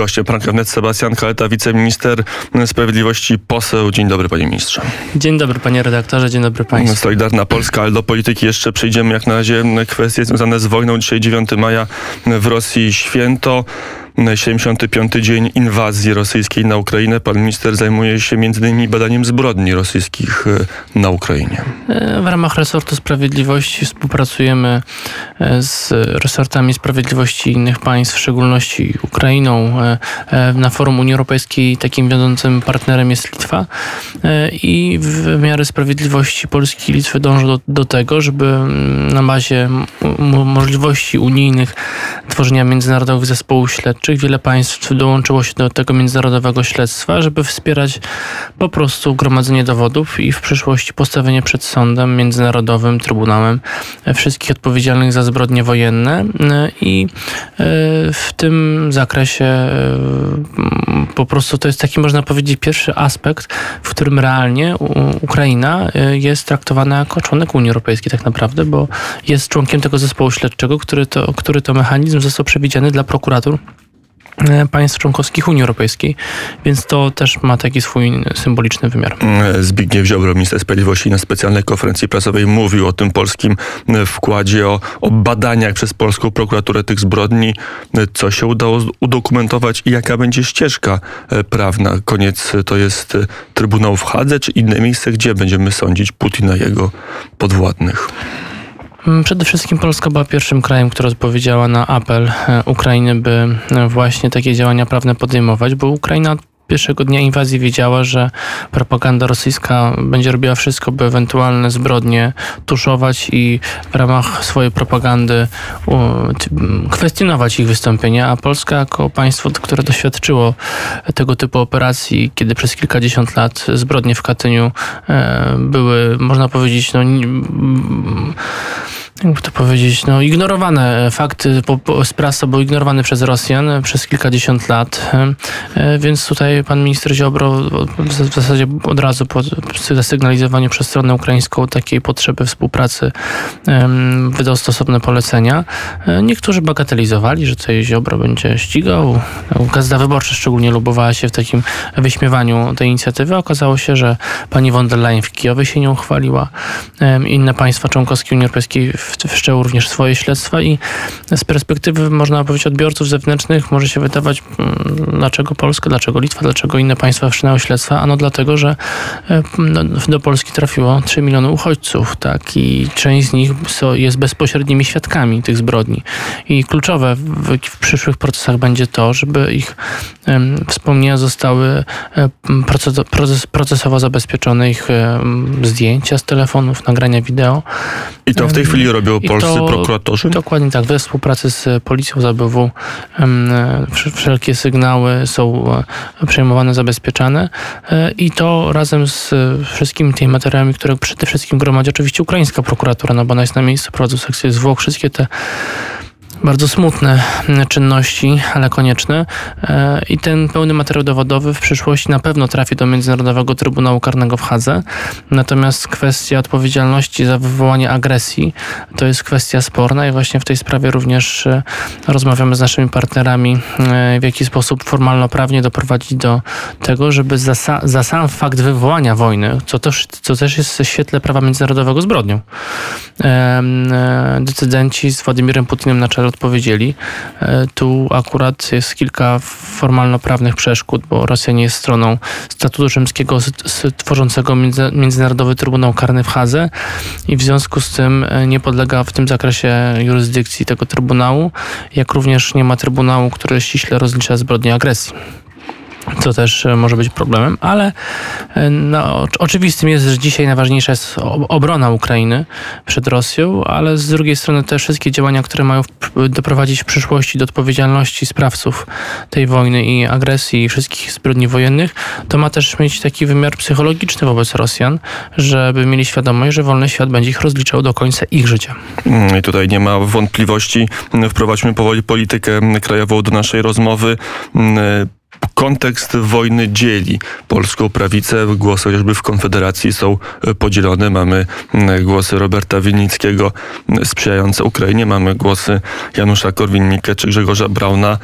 Gościem Pranka Wnet Sebastian Kaleta, wiceminister sprawiedliwości, poseł. Dzień dobry panie ministrze. Dzień dobry panie redaktorze, dzień dobry państwu. Solidarna Polska, ale do polityki jeszcze przejdziemy jak na razie kwestie związane z wojną. Dzisiaj 9 maja w Rosji święto. 75. dzień inwazji rosyjskiej na Ukrainę. Pan minister zajmuje się m.in. badaniem zbrodni rosyjskich e, na Ukrainie. E, w ramach resortu sprawiedliwości współpracujemy e, z resortami sprawiedliwości innych państw, w szczególności Ukrainą. Na forum Unii Europejskiej takim wiodącym partnerem jest Litwa i w wymiary sprawiedliwości Polski i Litwy dążą do, do tego, żeby mm, na bazie możliwości unijnych tworzenia międzynarodowych zespołów śledczych Wiele państw dołączyło się do tego międzynarodowego śledztwa, żeby wspierać po prostu gromadzenie dowodów i w przyszłości postawienie przed sądem międzynarodowym, trybunałem wszystkich odpowiedzialnych za zbrodnie wojenne i e, w tym zakresie e, po prostu to jest taki, można powiedzieć, pierwszy aspekt, w którym realnie Ukraina e, jest traktowana jako członek Unii Europejskiej tak naprawdę, bo jest członkiem tego zespołu śledczego, który to, który to mechanizm został przewidziany dla prokuratur E, państw członkowskich Unii Europejskiej, więc to też ma taki swój symboliczny wymiar. E, Zbigniew Ziobro, minister sprawiedliwości na specjalnej konferencji prasowej mówił o tym polskim e, wkładzie, o, o badaniach przez polską prokuraturę tych zbrodni, co się udało udokumentować i jaka będzie ścieżka prawna. Koniec to jest Trybunał w Hadze, czy inne miejsce, gdzie będziemy sądzić Putina i jego podwładnych? Mm, przede wszystkim Polska była pierwszym krajem, który odpowiedziała na apel e, Ukrainy, by e, właśnie takie działania prawne podejmować, bo Ukraina pierwszego dnia inwazji wiedziała, że propaganda rosyjska będzie robiła wszystko, by ewentualne zbrodnie tuszować i w ramach swojej propagandy kwestionować ich wystąpienia, a Polska jako państwo, które doświadczyło tego typu operacji, kiedy przez kilkadziesiąt lat zbrodnie w Katyniu e, były, można powiedzieć, no jakby to powiedzieć, no, ignorowane fakty po, po, z prasy były ignorowane przez Rosjan przez kilkadziesiąt lat, e, więc tutaj pan minister Ziobro w zasadzie od razu po zasygnalizowaniu przez stronę ukraińską takiej potrzeby współpracy wydał stosowne polecenia. E, niektórzy bagatelizowali, że tutaj Ziobro będzie ścigał. Gazeta Wyborcza szczególnie lubowała się w takim wyśmiewaniu tej inicjatywy. Okazało się, że pani von der Leyen w Kijowie się nią chwaliła. Inne państwa członkowskie Unii Europejskiej w wszczęło również swoje śledztwa i z perspektywy, można powiedzieć, odbiorców zewnętrznych może się wydawać, mm, dlaczego Polska, dlaczego Litwa, dlaczego inne państwa wszczynały śledztwa? Ano dlatego, że e, no, do Polski trafiło 3 miliony uchodźców, tak, i część z nich jest bezpośrednimi świadkami tych zbrodni. I kluczowe w, przyszłych procesach będzie to, żeby ich wspomnienia zostały um, proces, procesowo zabezpieczone, ich zdjęcia z telefonów, nagrania wideo. I to w tej chwili robią polscy to, prokuratorzy? Dokładnie tak. We współpracy z policją z ABW wszelkie sygnały są e, przejmowane, zabezpieczane e, i to razem z wszystkimi tymi materiałami, które przede wszystkim gromadzi oczywiście ukraińska prokuratura, no bo ona jest na miejscu, prowadzą sekcję zwłok, wszystkie te bardzo smutne czynności, ale konieczne. E, I ten pełny materiał dowodowy w przyszłości na pewno trafi do Międzynarodowego Trybunału Karnego w Hadze. Natomiast kwestia odpowiedzialności za wywołanie agresji to jest kwestia sporna i właśnie w tej sprawie również e, rozmawiamy z naszymi partnerami, e, w jaki sposób formalno-prawnie doprowadzić do tego, żeby za, za sam fakt wywołania wojny, co też, co też jest w świetle prawa międzynarodowego zbrodnią, decydenci z Władimirem Putinem na czele odpowiedzieli. E, tu akurat jest kilka formalno-prawnych przeszkód, bo Rosja nie jest stroną statutu rzymskiego tworzącego Międzynarodowy Trybunał Karny w Hadze i w związku z tym e, nie podlega w tym zakresie jurysdykcji tego Trybunału, jak również nie ma Trybunału, który ściśle rozlicza zbrodnie agresji co też e, może być problemem, ale e, no, oczywistym jest, że dzisiaj najważniejsza jest obrona Ukrainy przed Rosją, ale z drugiej strony te wszystkie działania, które mają doprowadzić w przyszłości do odpowiedzialności sprawców tej wojny i agresji i wszystkich zbrodni wojennych, to ma też mieć taki wymiar psychologiczny wobec Rosjan, żeby mieli świadomość, że wolny świat będzie ich rozliczał do końca ich życia. Mm, I tutaj nie ma wątpliwości. Wprowadźmy powoli politykę krajową do naszej rozmowy mm, kontekst wojny dzieli polską prawicę. Głosy chociażby w Konfederacji są e, podzielone. Mamy głosy Roberta Winnickiego sprzyjające Ukrainie, mamy głosy Janusza Korwin-Mikke czy Grzegorza Brauna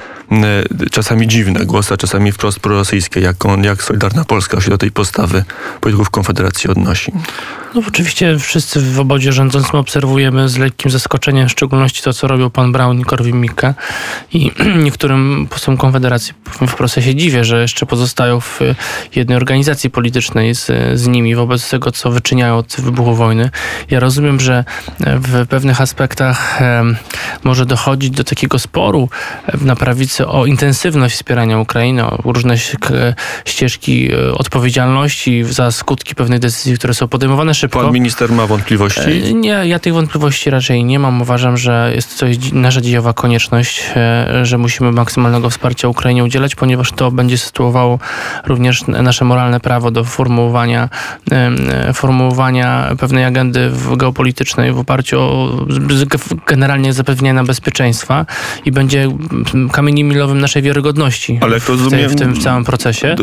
czasami dziwne głosy, a czasami wprost prorosyjskie, jak, on, jak Solidarna Polska się do tej postawy polityków Konfederacji odnosi. No oczywiście wszyscy w obozie rządzącym obserwujemy z lekkim zaskoczeniem, w szczególności to, co robił pan Brown i Korwin-Mikke i niektórym posłom Konfederacji wprost się dziwię, że jeszcze pozostają w jednej organizacji politycznej z, z nimi wobec tego, co wyczyniają od wybuchu wojny. Ja rozumiem, że w pewnych aspektach może dochodzić do takiego sporu na prawicy o intensywność wspierania Ukrainy, o różne ścieżki e, odpowiedzialności za skutki pewnych decyzji, które są podejmowane szybko. Pan minister ma wątpliwości? E, nie, ja tych wątpliwości raczej nie mam. Uważam, że jest to nasza dziejowa konieczność, e, że musimy maksymalnego wsparcia Ukrainie udzielać, ponieważ to będzie sytuowało również nasze moralne prawo do formułowania, formułowania pewnej agendy geopolitycznej w oparciu o generalnie zapewnienia bezpieczeństwa i będzie kamieniem milowym naszej wiarygodności Ale w, rozumiem, w tym w całym procesie.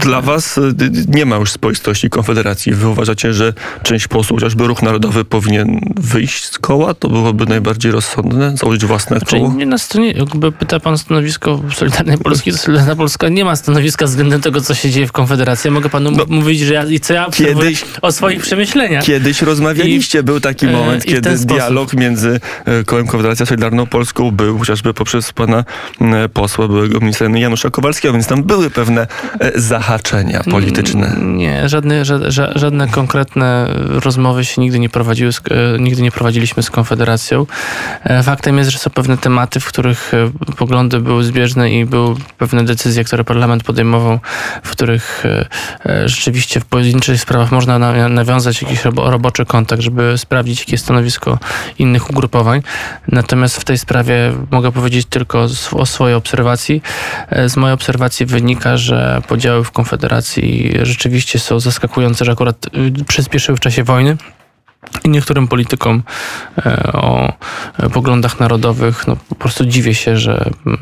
Dla was y, nie ma już spoistości Konfederacji. Wy uważacie, że część posłów, chociażby Ruch Narodowy powinien wyjść z koła? To byłoby najbardziej rozsądne? Założyć własne znaczy, koło? Nie na stronie, jakby pyta pan stanowisko Solidarnej Polski, to Solidarna Polska nie ma stanowiska względem tego, co się dzieje w Konfederacji. Ja mogę panu no, mówić, że ja i co ja kiedyś, o swoich przemyśleniach. Kiedyś rozmawialiście, I, był taki e, moment, kiedy dialog między e, kołem Konfederacja Solidarną Polską był chociażby poprzez pana posła, byłego ministra Janusza Kowalskiego, więc tam były pewne zahaczenia polityczne. Nie, żadne, żadne, żadne konkretne rozmowy się nigdy nie prowadziły, nigdy nie prowadziliśmy z Konfederacją. Faktem jest, że są pewne tematy, w których poglądy były zbieżne i były pewne decyzje, które parlament podejmował, w których rzeczywiście w pojedynczych sprawach można nawiązać jakiś roboczy kontakt, żeby sprawdzić, jakie jest stanowisko innych ugrupowań. Natomiast w tej sprawie mogę powiedzieć tylko o swojej obserwacji. E, z mojej obserwacji wynika, że podziały w Konfederacji rzeczywiście są zaskakujące, że akurat y, przyspieszyły w czasie wojny i niektórym politykom e, o poglądach narodowych, no po prostu dziwię się, że mm,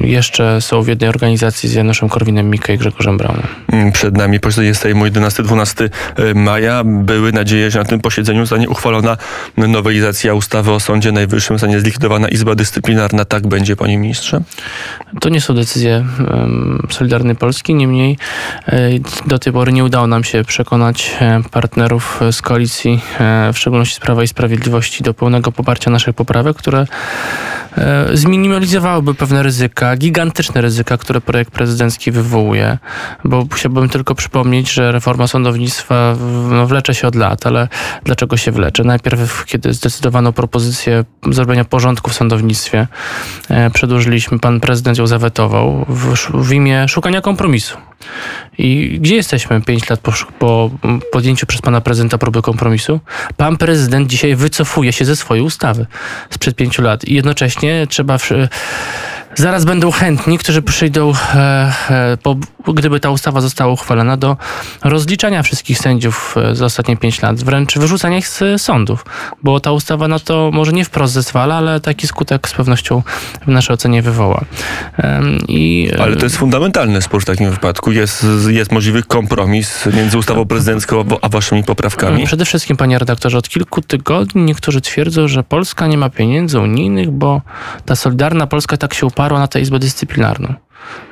jeszcze są w jednej organizacji z Januszem Korwinem Mikke i Grzegorzem Braunem. Mm, przed nami posiedzenie Sejmu 11-12 e, maja. Były nadzieje, że na tym posiedzeniu zostanie uchwalona nowelizacja ustawy o Sądzie Najwyższym, zostanie zlikwidowana Izba Dyscyplinarna. Tak będzie, panie ministrze? To nie są decyzje Solidarnej Polski, niemniej e, do tej pory nie udało nam się przekonać partnerów z koalicji w szczególności z Prawa i Sprawiedliwości, do pełnego poparcia naszych poprawek, które e, zminimalizowałyby pewne ryzyka, gigantyczne ryzyka, które projekt prezydencki wywołuje, bo chciałbym tylko przypomnieć, że reforma sądownictwa no, wlecze się od lat, ale dlaczego się wlecze? Najpierw, kiedy zdecydowano propozycję zrobienia porządku w sądownictwie, e, przedłużyliśmy, pan prezydent ją zawetował w, w imię szukania kompromisu. I gdzie jesteśmy pięć lat po, po podjęciu przez pana prezydenta próby kompromisu? Pan prezydent dzisiaj wycofuje się ze swojej ustawy sprzed pięciu lat i jednocześnie trzeba. Zaraz będą chętni, którzy przyjdą, e, e, po, gdyby ta ustawa została uchwalona, do rozliczania wszystkich sędziów e, za ostatnie pięć lat, wręcz wyrzucania ich z sądów, bo ta ustawa na to może nie wprost zezwala, ale taki skutek z pewnością w naszej ocenie wywoła. I, ale to jest fundamentalny spór w takim wypadku. Jest, jest możliwy kompromis między ustawą prezydencką a waszymi poprawkami? Przede wszystkim, panie redaktorze, od kilku tygodni niektórzy twierdzą, że Polska nie ma pieniędzy unijnych, bo ta Solidarna Polska tak się uparła na tę Izbę Dyscyplinarną.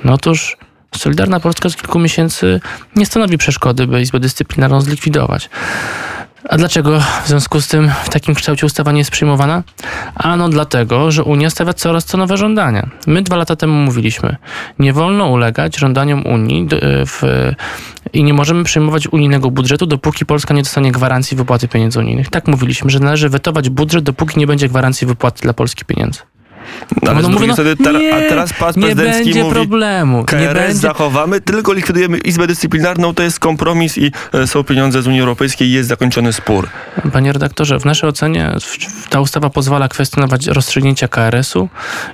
No otóż Solidarna Polska z kilku miesięcy nie stanowi przeszkody, by Izbę Dyscyplinarną zlikwidować. A dlaczego w związku z tym w takim kształcie ustawa nie jest przyjmowana? Ano dlatego, że Unia stawia coraz to nowe żądania. My dwa lata temu mówiliśmy, nie wolno ulegać żądaniom Unii w, i nie możemy przyjmować unijnego budżetu, dopóki Polska nie dostanie gwarancji wypłaty pieniędzy unijnych. Tak mówiliśmy, że należy wetować budżet, dopóki nie będzie gwarancji wypłaty dla Polski pieniędzy. No, ale no, mówię, no, tera, nie, a teraz pas prezydencki nie będzie mówi, problemu. KRS nie będzie... zachowamy, tylko likwidujemy Izbę Dyscyplinarną, to jest kompromis i e, są pieniądze z Unii Europejskiej i jest zakończony spór. Panie redaktorze, w naszej ocenie ta ustawa pozwala kwestionować rozstrzygnięcia KRS-u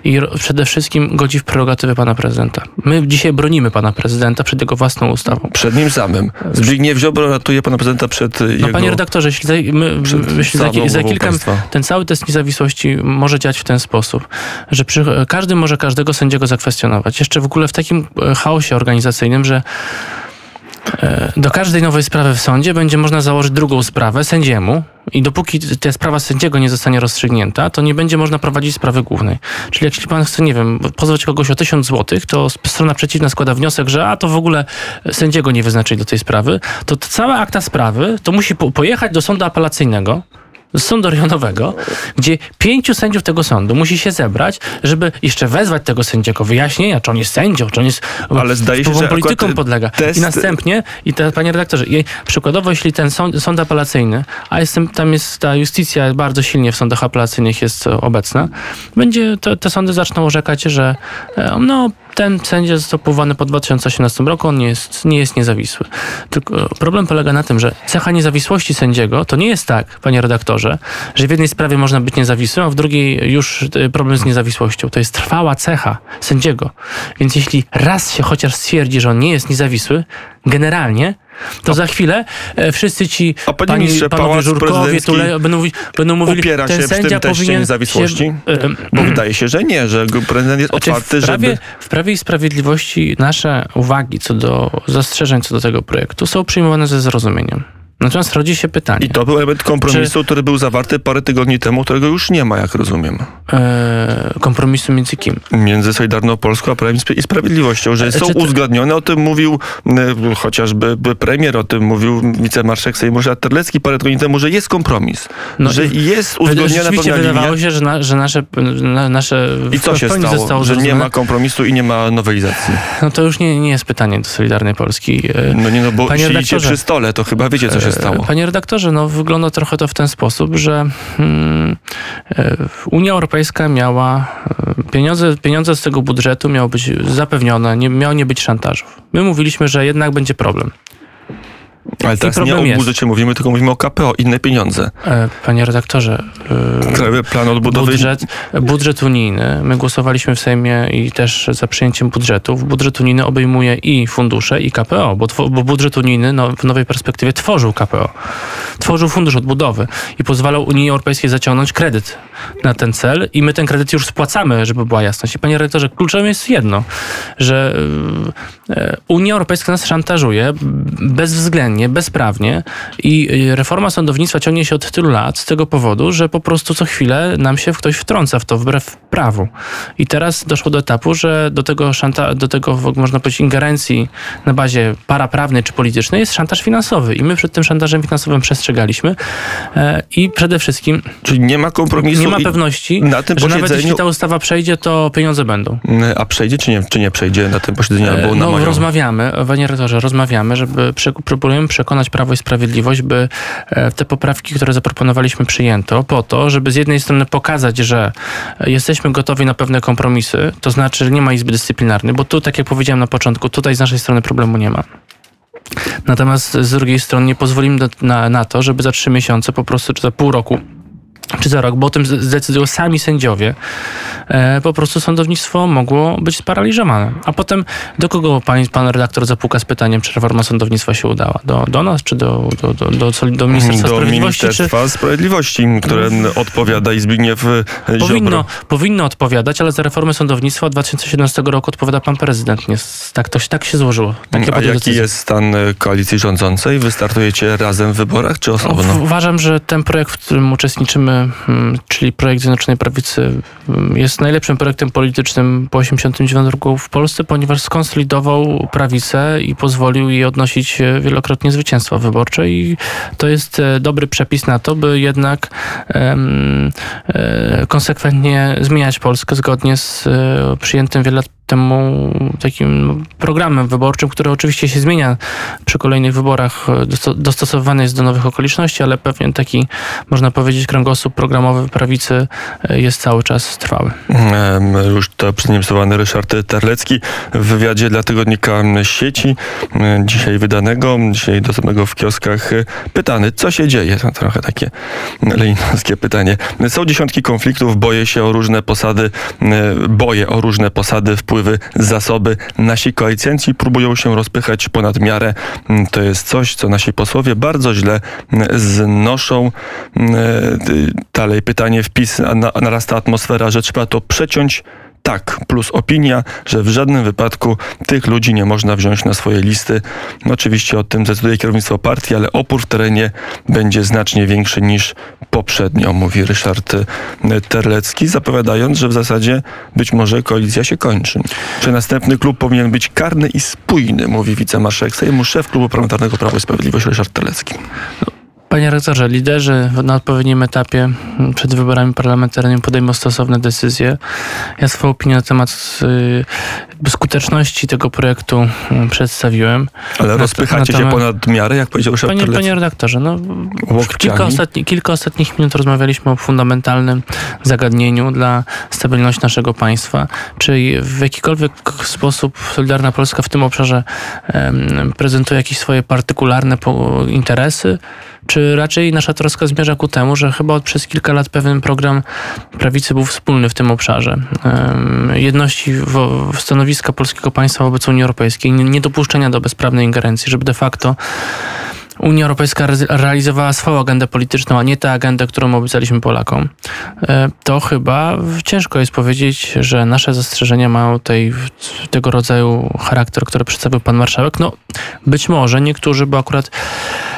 i przede wszystkim godzi w prerogatywy pana prezydenta. My dzisiaj bronimy pana prezydenta przed jego własną ustawą. Przed nim samym. Zbigniew Ziobro ratuje pana prezydenta przed no, jego... Panie redaktorze, jeśli za, my, jeśli za, za kilka... Ten cały test niezawisłości może działać w ten sposób że przy, każdy może każdego sędziego zakwestionować. Jeszcze w ogóle w takim e, chaosie organizacyjnym, że E, do każdej nowej sprawy w sądzie będzie można założyć drugą sprawę sędziemu i dopóki ta sprawa sędziego nie zostanie rozstrzygnięta, to nie będzie można prowadzić sprawy głównej. Czyli jeśli pan chce, nie wiem, pozwać kogoś o tysiąc złotych, to strona przeciwna składa wniosek, że a to w ogóle sędziego nie wyznaczyli do tej sprawy, to cała akta sprawy to musi po pojechać do sądu apelacyjnego, sądu rejonowego, gdzie pięciu sędziów tego sądu musi się zebrać, żeby jeszcze wezwać tego sędziego wyjaśnienia, czy on jest sędzią, czy on jest Ale zdaje się, że polityką podlega. test... I następnie, i te, panie redaktorze, i przykładowo, jeśli ten sąd, sąd apelacyjny, a jestem, tam jest ta justycja bardzo silnie w sądach apelacyjnych jest obecna, będzie, te, te sądy zaczną orzekać, że e, no, ten sędzia został powołany po 2018 roku, on nie jest, nie jest niezawisły. Tylko problem polega na tym, że cecha niezawisłości sędziego to nie jest tak, panie redaktorze, że w jednej sprawie można być niezawisłym, a w drugiej już e, problem z niezawisłością. To jest trwała cecha sędziego. Więc jeśli raz się chociaż stwierdzi, że on nie jest niezawisły, generalnie to za chwilę e, wszyscy ci A panie pani, panowie Pałac Żurkowie tule, będą, mówić, będą mówili, upiera ten się sędzia tym teście powinien niezawisłości? Się, e, Bo wydaje się, że nie, że prezydent jest znaczy otwarty, w prawie, żeby... w Prawie i Sprawiedliwości nasze uwagi co do zastrzeżeń co do tego projektu są przyjmowane ze zrozumieniem. Natomiast rodzi się pytanie. I to był element kompromisu, czy... który był zawarty parę tygodni temu, którego już nie ma, jak rozumiem. E, kompromisu między kim? Między Solidarną Polską a Prawem i Sprawiedliwością, że e, są to... uzgodnione. O tym mówił e, chociażby premier, o tym mówił wicemarszałek Sejmu Ryszard Terlecki parę tygodni temu, że jest kompromis. No że jest uzgodniona pewna wydawało się, że, na, że nasze, na, nasze I co się stało? Zostało że nie ma kompromisu i nie ma nowelizacji. No to już nie, nie jest pytanie do Solidarnej Polski. E, no nie, no bo Panie siedzicie przy stole, to chyba wiecie, co się stało. Panie redaktorze, no wygląda trochę to w ten sposób, że hmm, Unia Europejska miała pieniądze, pieniądze z tego budżetu miały być zapewnione, nie, miało nie być szantażów. My mówiliśmy, że jednak będzie problem. Ale teraz nie o budżecie mówimy, tylko mówimy o KPO, inne pieniądze. E, panie redaktorze, e, Krajowy Plan Odbudowy... Budżet, budżet unijny, my głosowaliśmy w Sejmie i też za przyjęciem budżetu. Budżet unijny obejmuje i fundusze, i KPO, bo, bo budżet unijny no, w nowej perspektywie tworzył KPO. Tworzył Fundusz Odbudowy i pozwalał Unii Europejskiej zaciągnąć kredyt na ten cel i my ten kredyt już spłacamy, żeby była jasność. I panie redaktorze, kluczem jest jedno, że Unia Europejska nas szantażuje bezwzględnie, bezprawnie i reforma sądownictwa ciągnie się od tylu lat z tego powodu, że po prostu co chwilę nam się ktoś wtrąca w to wbrew prawu. I teraz doszło do etapu, że do tego, szanta, do tego można powiedzieć ingerencji na bazie paraprawnej czy politycznej jest szantaż finansowy i my przed tym szantażem finansowym przestrzegaliśmy e, i przede wszystkim... Czyli nie ma kompromisu Nie ma pewności, na tym że posiedzeniu... nawet jeśli ta ustawa przejdzie, to pieniądze będą. A przejdzie czy nie, czy nie przejdzie na tym posiedzeniu albo na No moją? rozmawiamy, panie rektorze, rozmawiamy, żeby próbujemy przekonać Prawo i Sprawiedliwość, by e, te poprawki, które zaproponowaliśmy, przyjęto, po to, żeby z jednej strony pokazać, że jesteśmy gotowi na pewne kompromisy, to znaczy, że nie ma Izby Dyscyplinarnej, bo tu, tak jak powiedziałem na początku, tutaj z naszej strony problemu nie ma. Natomiast z drugiej strony nie pozwolimy na, na to, żeby za trzy miesiące, po prostu, czy za pół roku czy za rok, bo o tym zdecydują sami sędziowie, e, po prostu sądownictwo mogło być sparaliżowane. A potem do kogo pan, pan redaktor zapuka z pytaniem, czy reforma sądownictwa się udała? Do, do nas, czy do, do, do, do, do Ministerstwa do Sprawiedliwości? Ministerstwa czy... Sprawiedliwości, które odpowiada i Zbigniew e, powinno, powinno odpowiadać, ale za reformę sądownictwa od 2017 roku odpowiada pan prezydent. Nie, tak, to, tak się złożyło. Takie A jaki decyzje. jest stan e, koalicji rządzącej? Wystartujecie razem w wyborach, czy osobno? Uważam, że ten projekt, w którym uczestniczymy Mm, czyli projekt Zjednoczonej Prawicy, mm, jest najlepszym projektem politycznym po 1989 roku w Polsce, ponieważ skonsolidował prawicę i pozwolił jej odnosić e, wielokrotnie zwycięstwa wyborcze. I to jest e, dobry przepis na to, by jednak um, konsekwentnie zmieniać Polskę zgodnie z przyjętym wiele lat temu takim programem wyborczym, który oczywiście się zmienia przy kolejnych wyborach, dostosowany jest do nowych okoliczności, ale pewien taki, można powiedzieć, kręgosłup programowy prawicy e, jest cały czas trwały. Już to przedniemcowany Ryszard Terlecki w wywiadzie dla tygodnika sieci, e, dzisiaj wydanego, dzisiaj dostępnego w kioskach, e, pytany, co się dzieje? To trochę takie lejnowskie pytanie. Są dziesiątki konfliktów, boję się o różne posady, boję o różne posady, wpływy wpływy, zasoby. Nasi koalicjanci próbują się rozpychać ponad miarę. Mm, to jest coś, co nasi posłowie bardzo źle mm, znoszą. Mm, dalej pytanie, wpis, narasta atmosfera, że trzeba to przeciąć tak, plus opinia, że w żadnym wypadku tych ludzi nie można wziąć na swoje listy. No, oczywiście o tym decyduje kierownictwo partii, ale opór w terenie będzie znacznie większy niż poprzednio, mówi Ryszard y, Terlecki, zapowiadając, że w zasadzie być może koalicja się kończy. Czy następny klub powinien być karny i spójny, mówi wicemarszałek Sejmu, szef klubu parlamentarnego Prawo i Sprawiedliwość Ryszard Terlecki. Panie rektorze, liderzy na odpowiednim etapie przed wyborami parlamentarnymi podejmą stosowne decyzje. Ja swoją opinię na temat y, skuteczności tego projektu y, przedstawiłem. Ale rozpychacie się Natomiast- ponad miarę, jak powiedział Ryszard Panie, panie redaktorze, no, kilka, ostatni, kilka ostatnich minut rozmawialiśmy o fundamentalnym zagadnieniu dla stabilności naszego państwa. Czy w jakikolwiek sposób Solidarna Polska w tym obszarze em, prezentuje jakieś swoje partykularne interesy? Czy raczej nasza troska zmierza ku temu, że chyba przez kilka lat pewien program prawicy był wspólny w tym obszarze? Jedności w, stanowiska polskiego państwa wobec Unii Europejskiej, nie- niedopuszczenia do bezprawnej ingerencji, żeby de facto Unia Europejska re- realizowała swoją agendę polityczną, a nie tę agendę, którą obiecaliśmy Polakom, e, to chyba ciężko jest powiedzieć, że nasze zastrzeżenia mają tej, tego rodzaju charakter, który przedstawił pan marszałek. No, być może niektórzy, bo akurat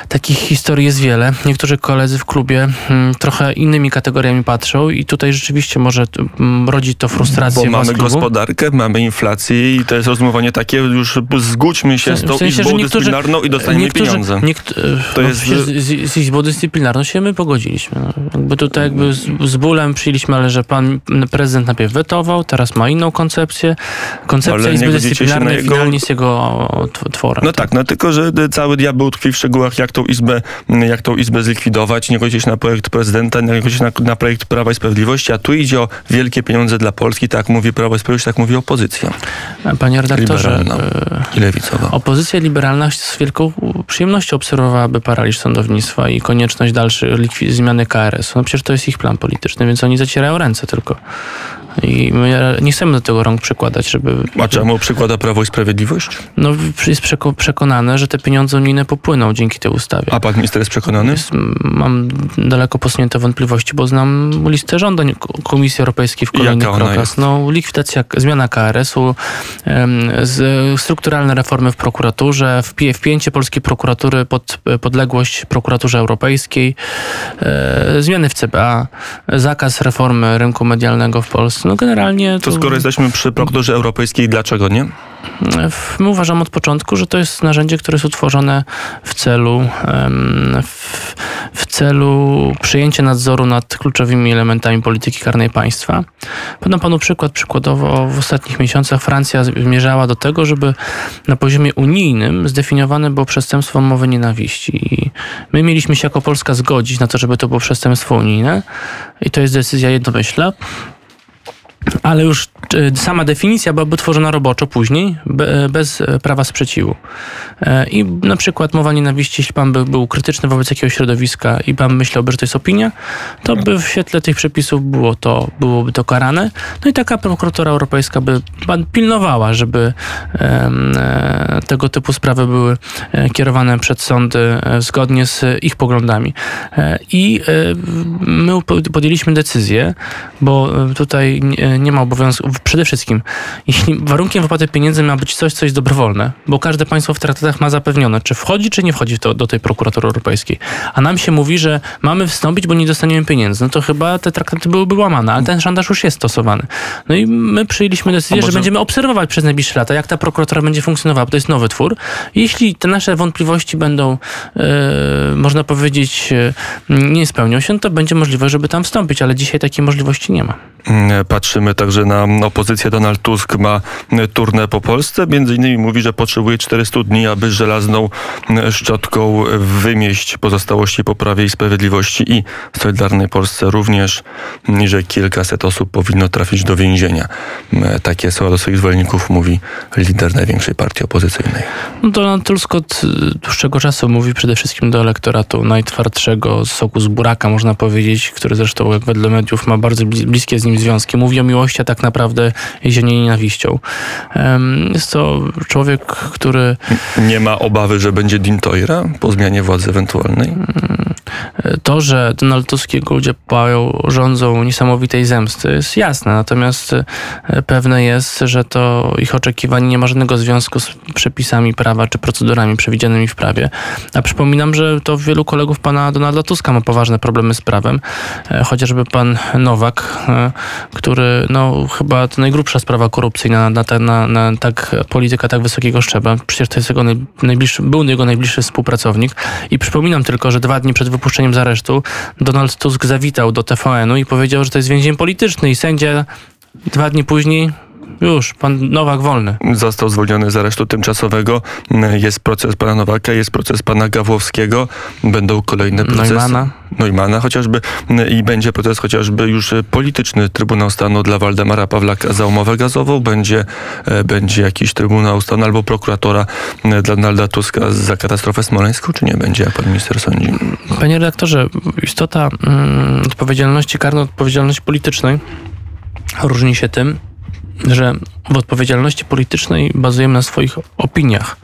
takich historii jest wiele, niektórzy koledzy w klubie mm, trochę innymi kategoriami patrzą i tutaj rzeczywiście może mm, rodzi to frustrację Bo w mamy gospodarkę, mamy inflację i to jest rozumowanie takie, już zgódźmy się z tą Izbą Dyscyplinarną i dostaniemy niektórzy, pieniądze. Niekt, To to jest- z, z Izbą Dyscyplinarną się my pogodziliśmy. No. Jakby tutaj jakby z, z bólem przyjęliśmy, ale że pan prezydent najpierw wetował, teraz ma inną koncepcję. Koncepcja Ale Izby Dyscyplinarnej na jego- finalnie jest jego tworem. No tak, no tylko, że cały diabeł tkwi w szczegółach, jak tą izbę, jak tą izbę zlikwidować. Nie godzi się na projekt prezydenta, nie godzi się na, na projekt Prawa i Sprawiedliwości, a tu idzie o wielkie pieniądze dla Polski, tak mówi Prawo i Sprawiedliwość, tak mówi opozycja Panie redaktorze, liberalna. e, i lewicowa. Opozycja liberalna z wielką przyjemnością obserwowałaby paraliż sądownictwa i konieczność dalszej zmiany KRS. No przecież to jest ich plan polityczny, więc oni zacierają ręce tylko. I my nie chcemy do tego rąk przykładać, żeby... A czemu przykłada Prawo i Sprawiedliwość? No, jest przeko- przekonane, że te pieniądze unijne popłyną dzięki tej ustawie. A pan minister jest przekonany? Jest, mam daleko posunięte wątpliwości, bo znam listę żądań Komisji Europejskiej w kolejnych krokach. No, likwidacja, zmiana KRS-u, strukturalne reformy w prokuraturze, wpi- wpięcie polskiej prokuratury pod podległość prokuraturze europejskiej, e, zmiany w CBA, zakaz reformy rynku medialnego w Polsce. No generalnie To skoro jesteśmy przy prokuraturze europejskiej, dlaczego nie? My uważamy od początku, że to jest narzędzie, które jest utworzone w celu, w, w celu przyjęcia nadzoru nad kluczowymi elementami polityki karnej państwa. Podam panu przykład. Przykładowo w ostatnich miesiącach Francja zmierzała do tego, żeby na poziomie unijnym zdefiniowane było przestępstwo mowy nienawiści. I my mieliśmy się jako Polska zgodzić na to, żeby to było przestępstwo unijne i to jest decyzja jednomyślna. Ale już e, sama definicja byłaby tworzona roboczo później, be- bez e, prawa sprzeciwu. E, I na przykład mowa nienawiści, jeśli pan by był krytyczny wobec jakiegoś środowiska i pan myślałby, że to jest opinia, to by w świetle tych przepisów było to, byłoby to karane. No i taka prokuratura europejska by pan pilnowała, żeby tego typu sprawy były kierowane przed sądy zgodnie z ich poglądami. I my po- podjęliśmy decyzję, bo tutaj nie- ma obowiązku. Przede wszystkim, jeśli warunkiem wypłaty pieniędzy ma być coś, co jest dobrowolne, bo każde państwo w traktatach ma zapewnione, czy wchodzi, czy nie wchodzi to, do tej prokuratury europejskiej. A nam się mówi, że mamy wstąpić, bo nie dostaniemy pieniędzy. No to chyba te traktaty byłyby łamane, ale ten szantaż już jest stosowany. No i my przyjęliśmy decyzję, może- że będziemy obserwować przez najbliższe lata, jak ta prokuratura będzie funkcjonowała, bo to jest nowy twór. Jeśli te nasze wątpliwości będą, e, można powiedzieć, e, nie spełnią się, to będzie możliwe, żeby tam wstąpić, ale dzisiaj takiej możliwości nie ma. Mm, Także na opozycję. Donald Tusk ma mm, turnę po Polsce. Między innymi mówi, że potrzebuje 400 dni, aby żelazną mm, szczotką wymieść pozostałości po Prawie i Sprawiedliwości i w Solidarnej Polsce również, że kilkaset osób powinno trafić do więzienia. Mm, Takie słowa do swoich zwolenników mówi lider największej partii opozycyjnej. No Donald Tusk od dłuższego czasu mówi przede wszystkim do elektoratu najtwardszego soku z buraka, można powiedzieć, który zresztą jak wedle mediów ma bardzo blis- bliskie z nim związki. Mówi o miłości, a tak naprawdę jezienie nienawiścią. Jest to człowiek, który Nie ma obawy, że będzie Dintoira po zmianie władzy ewentualnej? To, że Donald Tusk i jego ludzie pają, rządzą niesamowitej zemsty jest jasne, natomiast e, pewne jest, że to ich oczekiwanie nie ma żadnego związku z przepisami prawa czy procedurami przewidzianymi w prawie. A przypominam, że to wielu kolegów pana Donalda Tuska ma poważne problemy z prawem, e, chociażby pan Nowak, e, który no chyba to najgrubsza sprawa korupcyjna na, na, na, na tak polityka tak wysokiego szczebla. Przecież to jest jego naj, najbliższy, był jego najbliższy współpracownik. I przypominam tylko, że dwa dni przed wypuszczeniem z aresztu. Donald Tusk zawitał do TVN-u i powiedział, że to jest więzień polityczny i sędzia dwa dni później już, pan Nowak wolny. Został zwolniony z aresztu tymczasowego. Jest proces pana Nowaka, jest proces pana Gawłowskiego. Będą kolejne procesy. Neumana. Neumana chociażby i będzie proces chociażby już polityczny. Trybunał Stanu dla Waldemara Pawlaka za umowę gazową. Będzie, e, będzie jakiś Trybunał Stanu albo prokuratora e, dla Donalda Tuska za katastrofę smoleńską, czy nie będzie, jak pan minister sądzi? Panie redaktorze, istota mm, odpowiedzialności karnej od odpowiedzialności politycznej różni się tym, że w odpowiedzialności politycznej bazujemy na swoich opiniach.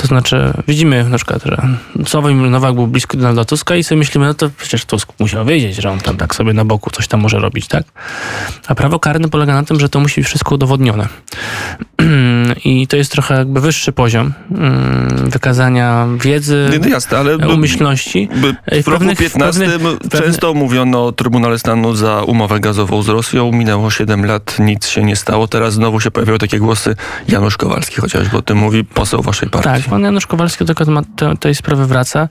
To znaczy, widzimy na przykład, że Sławomir Nowak był blisko Donalda Tuska i sobie myślimy, no to przecież Tusk musiał wiedzieć, że on tam tak sobie na boku coś tam może robić, tak? A prawo karne polega na tym, że to musi być wszystko udowodnione. I to jest trochę jakby wyższy poziom mm, wykazania wiedzy, Nie, no jasne, ale umyślności. w roku 15 często mówiono o Trybunale Stanu za umowę gazową z Rosją. Minęło 7 lat, nic się nie stało. Teraz znowu się pojawiają takie głosy. Janusz Kowalski chociażby o tym mówi, poseł waszej partii. Tak, pan Janusz Kowalski do tej sprawy wraca.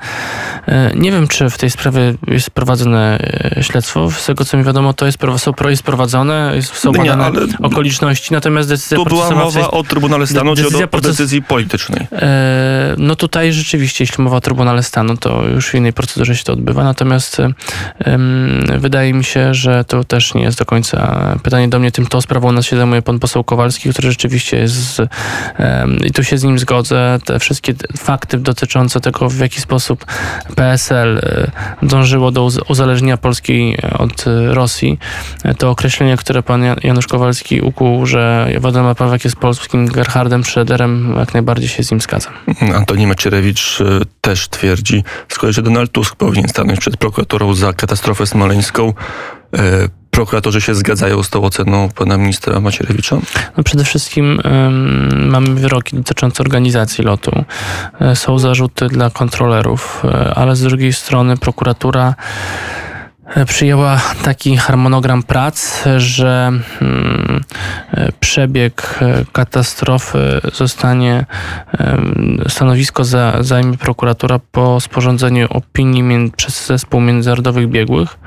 E, Nie wiem, czy w tej sprawie jest prowadzone e, śledztwo. Z tego, co mi wiadomo, to jest, są jest prowadzone, są No nie, badane ale okoliczności, natomiast decyzja Tu była mowa o Trybunale Stanu, czy o proces- decyzji politycznej. E, No tutaj rzeczywiście, jeśli mowa o Trybunale Stanu, to już w innej procedurze się to odbywa. Natomiast wydaje mi się, że to też nie jest do końca pytanie do mnie. Tym to sprawą nas się zajmuje pan poseł Kowalski, który rzeczywiście jest z, i tu się z nim zgodzę. Te wszystkie fakty dotyczące tego, w jaki sposób PSL e, dążyło do uz- uzależnienia Polski od e, Rosji, e, to określenie, które pan Jan- Janusz Kowalski ukuł, że Władimir Pawlak jest polskim Gerhardem Schröderem, jak najbardziej się z nim zgadzam. Antoni Macierewicz też twierdzi z kolei, że Donald Tusk powinien stanąć przed prokuraturą za katastrofę smoleńską. Prokuratorzy się zgadzają z tą oceną pana ministra Macierewicza? No przede wszystkim mamy wyroki dotyczące organizacji lotu. E, Są zarzuty dla kontrolerów, e, ale z drugiej strony prokuratura e, przyjęła taki harmonogram prac, że mm, przebieg katastrofy zostanie, stanowisko za, zajmie prokuratura po sporządzeniu opinii przez zespół międzynarodowych biegłych,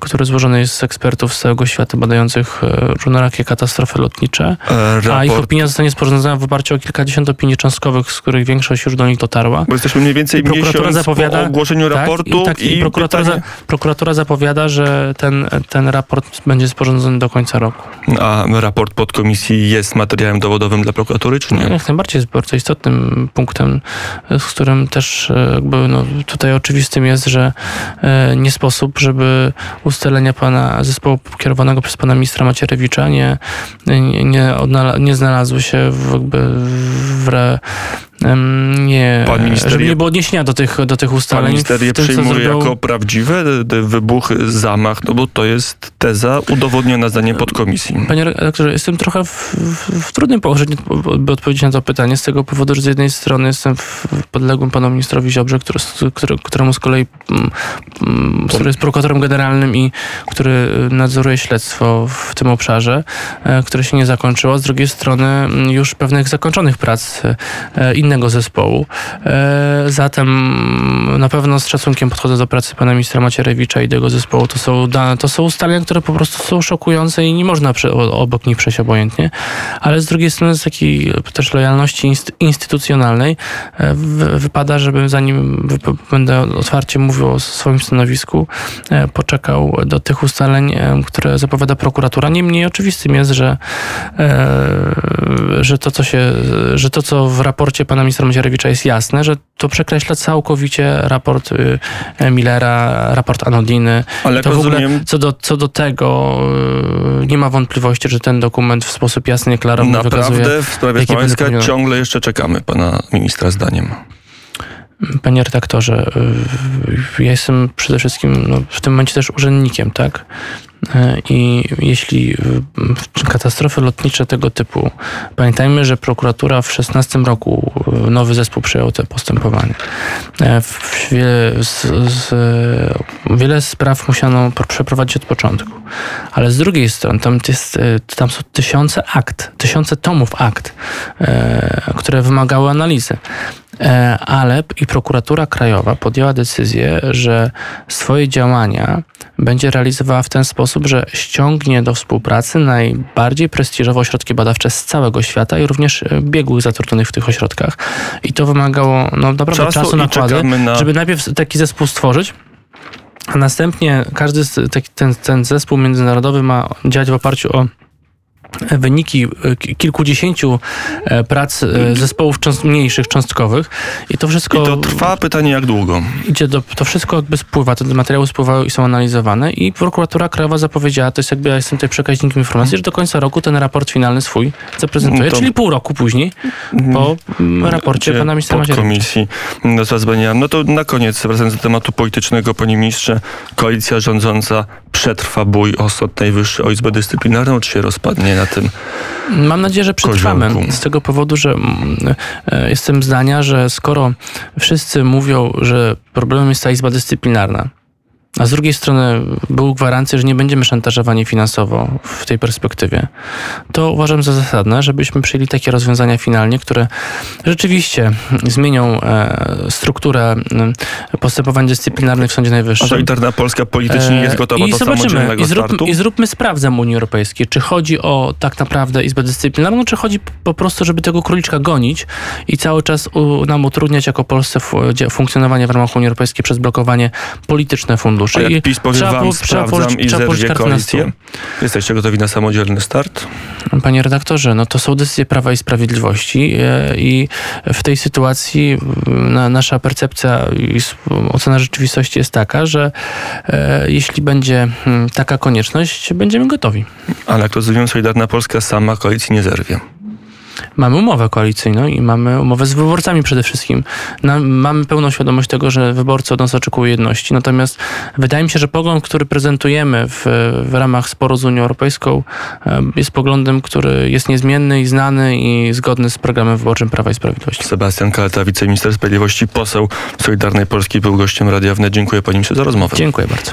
który złożony jest z ekspertów z całego świata badających e, różnorakie katastrofy lotnicze. E, A ich Raport, opinia zostanie sporządzona w oparciu o kilkadziesiąt opinii cząstkowych, z których większość już do nich dotarła. bo jesteśmy mniej więcej I prokuratura zapowiada- po ogłoszeniu Tak, raportu i, tak, i, prokuratura, pytanie, za, prokuratura zapowiada, że ten, ten raport będzie sporządzony do końca roku. a raport podkomisji jest materiałem dowodowym dla prokuratury, czy nie? Jak najbardziej jest bardzo istotnym punktem, z którym też e, jakby no, tutaj oczywistym jest, że nie sposób, żeby ustalenia pana zespołu kierowanego przez pana ministra Macierewicza nie, nie, nie, nie znalazły się w, jakby w re, nie, Pan minister żeby nie było odniesienia do tych, do tych Pan ustaleń. minister je przyjmuje zrobił- jako prawdziwe te wybuchy, zamach, no bo to jest teza udowodniona zdaniem podkomisji. Panie redaktorze, jestem trochę w, w, trudnym położeniu, by odpowiedzieć na to pytanie, z tego powodu, że z jednej strony jestem podległym panu ministrowi Ziobrze, który, który, któremu z kolei, mm, mm, który jest prokuratorem generalnym i który nadzoruje śledztwo w tym obszarze, e, które się nie zakończyło. Z drugiej strony mm, już pewnych zakończonych prac e, innego zespołu. E, Zatem na pewno z szacunkiem podchodzę do pracy pana ministra Macierewicza i tego zespołu. To są, to są ustalenia, które po prostu są szokujące i nie można obok nich przejść obojętnie. Ale z drugiej strony z takiej też lojalności inst- instytucjonalnej e, wy- wypada, żebym zanim będę otwarcie mówił o swoim stanowisku, e, poczekał do tych ustaleń, które zapowiada prokuratura. Niemniej oczywistym jest, że, że to, co się, że to, co w raporcie pana ministra Macierewicza jest jasne, że to przekreśla całkowicie raport y, Millera, raport Anodiny. Ale To w ogóle rozumiem, co do, co do tego y, nie ma wątpliwości, że ten dokument w sposób jasny klarowny wykazuje. naprawdę w sprawie Smoleńska ciągle jeszcze czekamy pana ministra zdaniem. Panie redaktorze, y, ja jestem przede wszystkim no, w tym momencie też urzędnikiem, tak? Y, I jeśli y, katastrofy lotnicze tego typu, pamiętajmy, że prokuratura w 16 roku y, nowy zespół przejął te postępowanie. Wiele, z, z, wiele spraw musiano pr- przeprowadzić od początku. Ale z drugiej strony tam, jest, y, tam są tysiące akt, tysiące tomów akt, które wymagały analizy. E, ale i prokuratura krajowa podjęła decyzję, że swoje działania będzie realizowała w ten sposób, że ściągnie do współpracy najbardziej prestiżowe ośrodki badawcze z całego świata i również e, biegłych zatrudnionych w tych ośrodkach. I to wymagało no, naprawdę Czasu czasu, nakłady, na- żeby najpierw taki zespół stworzyć, a następnie każdy z, ten, ten zespół międzynarodowy ma działać w oparciu o wyniki e, ki- kilkudziesięciu e, prac e, zespołów cząst, mniejszych, cząstkowych i to wszystko I to trwa pytanie jak długo. idzie do, to wszystko jakby spływa, te materiały spływają i są analizowane i prokuratura krajowa zapowiedziała, to jest jakby ja jestem tutaj przekaźnikiem informacji, że do końca roku ten raport finalny swój zaprezentuje, No to- czyli pół roku później po mm, raporcie Gdzie pana ministra. Komisji Zbania. No to na koniec, wracając do tematu politycznego, panie ministrze, koalicja rządząca przetrwa bój o Sąd Najwyższy, o Izbę Dyscyplinarną, czy się rozpadnie na tym? Mam nadzieję, że przetrwamy. Koziołku. Z tego powodu, że mm, e, jestem zdania, że skoro wszyscy mówią, że problemem jest ta Izba Dyscyplinarna, a z drugiej strony były gwarancje, że nie będziemy szantażowani finansowo w tej perspektywie, to uważam za zasadne, żebyśmy przyjęli takie rozwiązania finalnie, które rzeczywiście zmienią e, strukturę m, postępowań dyscyplinarnych w Sądzie A Najwyższym. Solidarna Polska politycznie jest E, gotowa I do zobaczymy, i, zrób? I zróbmy sprawdzam Unii Europejskiej, czy chodzi o tak naprawdę Izbę Dyscyplinarną, czy chodzi po prostu, żeby tego króliczka gonić i cały czas nam utrudniać jako Polsce funkcjonowanie w ramach Unii Europejskiej przez blokowanie polityczne funduszy. A I jak PiS powie trzeba wam, trzeba sprawdzam i trzeba położyć zerwie koalicję? Jesteście gotowi na samodzielny start? Panie redaktorze, no to są decyzje Prawa i Sprawiedliwości e, i w tej sytuacji nasza percepcja i ocena rzeczywistości jest taka, że e, jeśli będzie taka konieczność, będziemy gotowi. Ale jak rozumiem, Solidarna Polska sama koalicji nie zerwie. Mamy umowę koalicyjną i mamy umowę z wyborcami przede wszystkim. Na, mamy pełną świadomość tego, że wyborcy od nas oczekują jedności. Natomiast wydaje mi się, że pogląd, który prezentujemy w, w ramach sporu z Unią Europejską jest poglądem, który jest niezmienny i znany i zgodny z programem wyborczym Prawa i Sprawiedliwości. Sebastian Kaleta, wiceminister sprawiedliwości, poseł Solidarnej Polski, był gościem Radia Wnet. Dziękuję panie za rozmowę. Dziękuję bardzo.